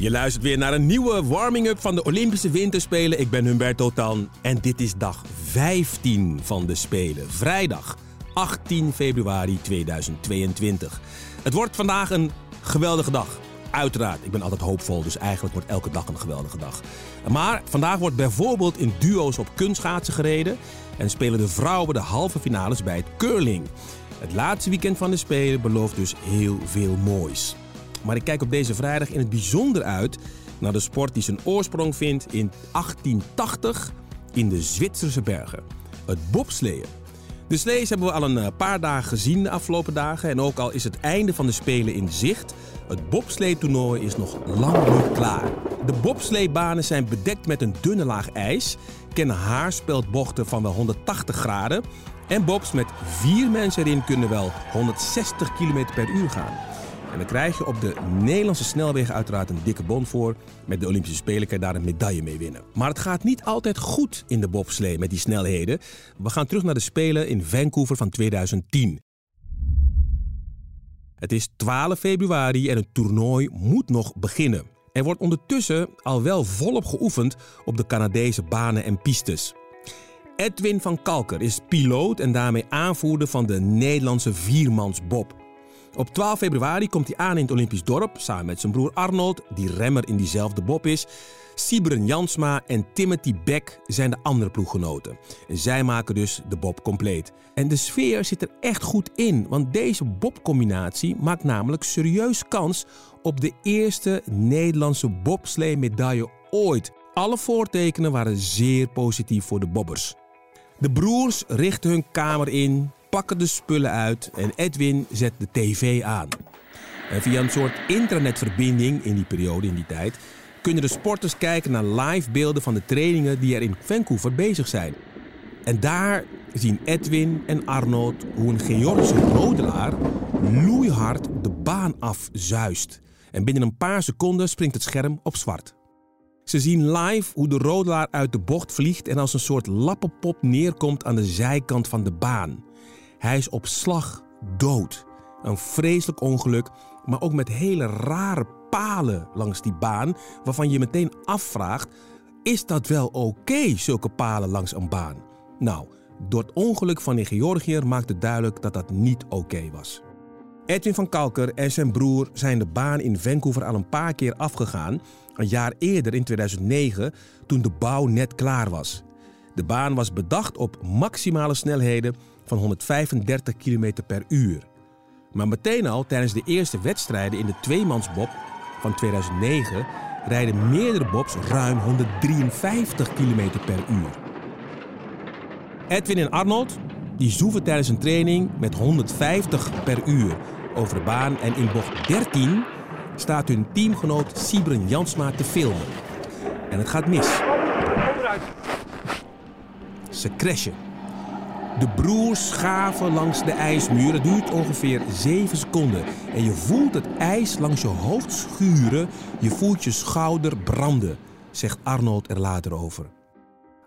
Je luistert weer naar een nieuwe warming-up van de Olympische Winterspelen. Ik ben Humberto Tan en dit is dag 15 van de Spelen. Vrijdag 18 februari 2022. Het wordt vandaag een geweldige dag. Uiteraard, ik ben altijd hoopvol, dus eigenlijk wordt elke dag een geweldige dag. Maar vandaag wordt bijvoorbeeld in duo's op kunstschaatsen gereden en spelen de vrouwen de halve finales bij het curling. Het laatste weekend van de Spelen belooft dus heel veel moois. Maar ik kijk op deze vrijdag in het bijzonder uit naar de sport die zijn oorsprong vindt in 1880 in de Zwitserse bergen. Het bobsleeën. De slees hebben we al een eh, paar dagen gezien de afgelopen dagen. En ook al is het einde van de Spelen in zicht, het bobsleetoernooi is nog lang niet klaar. De bobsleebanen zijn bedekt met een dunne laag ijs, kennen haarspeldbochten van wel 180 graden en bobs met vier mensen erin kunnen wel 160 km per uur gaan. En dan krijg je op de Nederlandse snelwegen uiteraard een dikke bon voor. Met de Olympische Spelen kan je daar een medaille mee winnen. Maar het gaat niet altijd goed in de bobslee met die snelheden. We gaan terug naar de Spelen in Vancouver van 2010. Het is 12 februari en het toernooi moet nog beginnen. Er wordt ondertussen al wel volop geoefend op de Canadese banen en pistes. Edwin van Kalker is piloot en daarmee aanvoerder van de Nederlandse viermansbob. Op 12 februari komt hij aan in het Olympisch dorp samen met zijn broer Arnold, die remmer in diezelfde bob is. Sibren Jansma en Timothy Beck zijn de andere ploeggenoten. En zij maken dus de bob compleet. En de sfeer zit er echt goed in, want deze bobcombinatie maakt namelijk serieus kans op de eerste Nederlandse bobslee-medaille ooit. Alle voortekenen waren zeer positief voor de bobbers. De broers richten hun kamer in, pakken de spullen uit en Edwin zet de tv aan. En via een soort internetverbinding in die periode, in die tijd, kunnen de sporters kijken naar live beelden van de trainingen die er in Vancouver bezig zijn. En daar zien Edwin en Arnold hoe een Georgische rodelaar loeihard de baan afzuist. En binnen een paar seconden springt het scherm op zwart. Ze zien live hoe de rodelaar uit de bocht vliegt en als een soort lappenpop neerkomt aan de zijkant van de baan. Hij is op slag dood. Een vreselijk ongeluk, maar ook met hele rare palen langs die baan, waarvan je meteen afvraagt: is dat wel oké, zulke palen langs een baan? Nou, door het ongeluk van de Georgiër maakt het duidelijk dat dat niet oké was. Edwin van Kalker en zijn broer zijn de baan in Vancouver al een paar keer afgegaan, een jaar eerder in 2009, toen de bouw net klaar was. De baan was bedacht op maximale snelheden van 135 km per uur. Maar meteen al tijdens de eerste wedstrijden in de tweemansbob van 2009 rijden meerdere bobs ruim 153 km per uur. Edwin en Arnold die zoeven tijdens een training met 150 per uur over de baan en in bocht 13 staat hun teamgenoot Sibren Jansma te filmen. En het gaat mis. Ze crashen. De broers schaven langs de ijsmuur. Het duurt ongeveer 7 seconden. En je voelt het ijs langs je hoofd schuren. Je voelt je schouder branden, zegt Arnold er later over.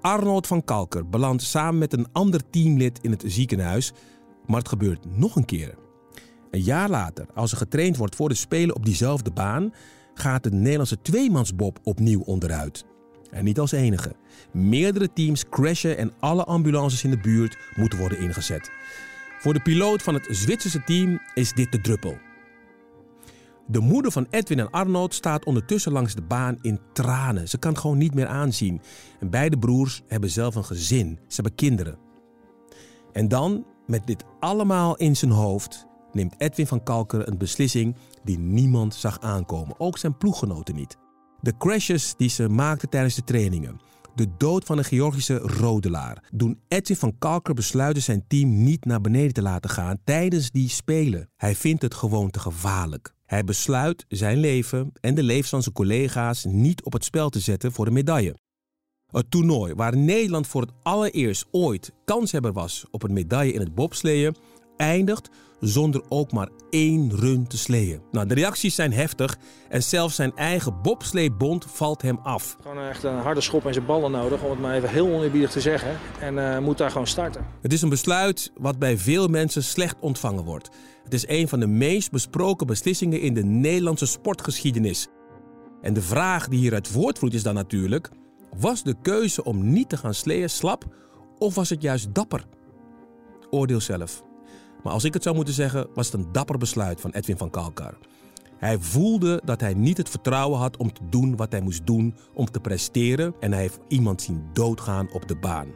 Arnold van Kalker belandt samen met een ander teamlid in het ziekenhuis. Maar het gebeurt nog een keer. Een jaar later, als er getraind wordt voor de Spelen op diezelfde baan, gaat de Nederlandse tweemansbob opnieuw onderuit. En niet als enige. Meerdere teams crashen en alle ambulances in de buurt moeten worden ingezet. Voor de piloot van het Zwitserse team is dit de druppel. De moeder van Edwin en Arnold staat ondertussen langs de baan in tranen. Ze kan gewoon niet meer aanzien. En beide broers hebben zelf een gezin. Ze hebben kinderen. En dan, met dit allemaal in zijn hoofd, neemt Edwin van Kalker een beslissing die niemand zag aankomen. Ook zijn ploeggenoten niet. De crashes die ze maakten tijdens de trainingen. De dood van een Georgische rodelaar doen Edwin van Kalker besluiten zijn team niet naar beneden te laten gaan tijdens die spelen. Hij vindt het gewoon te gevaarlijk. Hij besluit zijn leven en de levens van zijn collega's niet op het spel te zetten voor een medaille. Het toernooi waar Nederland voor het allereerst ooit kanshebber was op een medaille in het bobsleeën, eindigt zonder ook maar één run te sleeën. Nou, de reacties zijn heftig en zelfs zijn eigen bobsleebond valt hem af. Gewoon echt een harde schop in zijn ballen nodig, om het maar even heel oneerbiedig te zeggen. En uh, moet daar gewoon starten. Het is een besluit wat bij veel mensen slecht ontvangen wordt. Het is een van de meest besproken beslissingen in de Nederlandse sportgeschiedenis. En de vraag die hieruit voortvloeit is dan natuurlijk: was de keuze om niet te gaan sleeën slap of was het juist dapper? Oordeel zelf. Maar als ik het zou moeten zeggen, was het een dapper besluit van Edwin van Kalkar. Hij voelde dat hij niet het vertrouwen had om te doen wat hij moest doen om te presteren en hij heeft iemand zien doodgaan op de baan.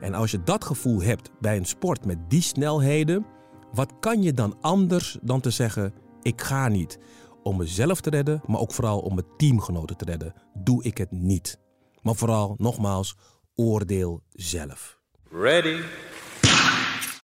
En als je dat gevoel hebt bij een sport met die snelheden, wat kan je dan anders dan te zeggen: ik ga niet. Om mezelf te redden, maar ook vooral om mijn teamgenoten te redden, doe ik het niet. Maar vooral, nogmaals, oordeel zelf. Ready,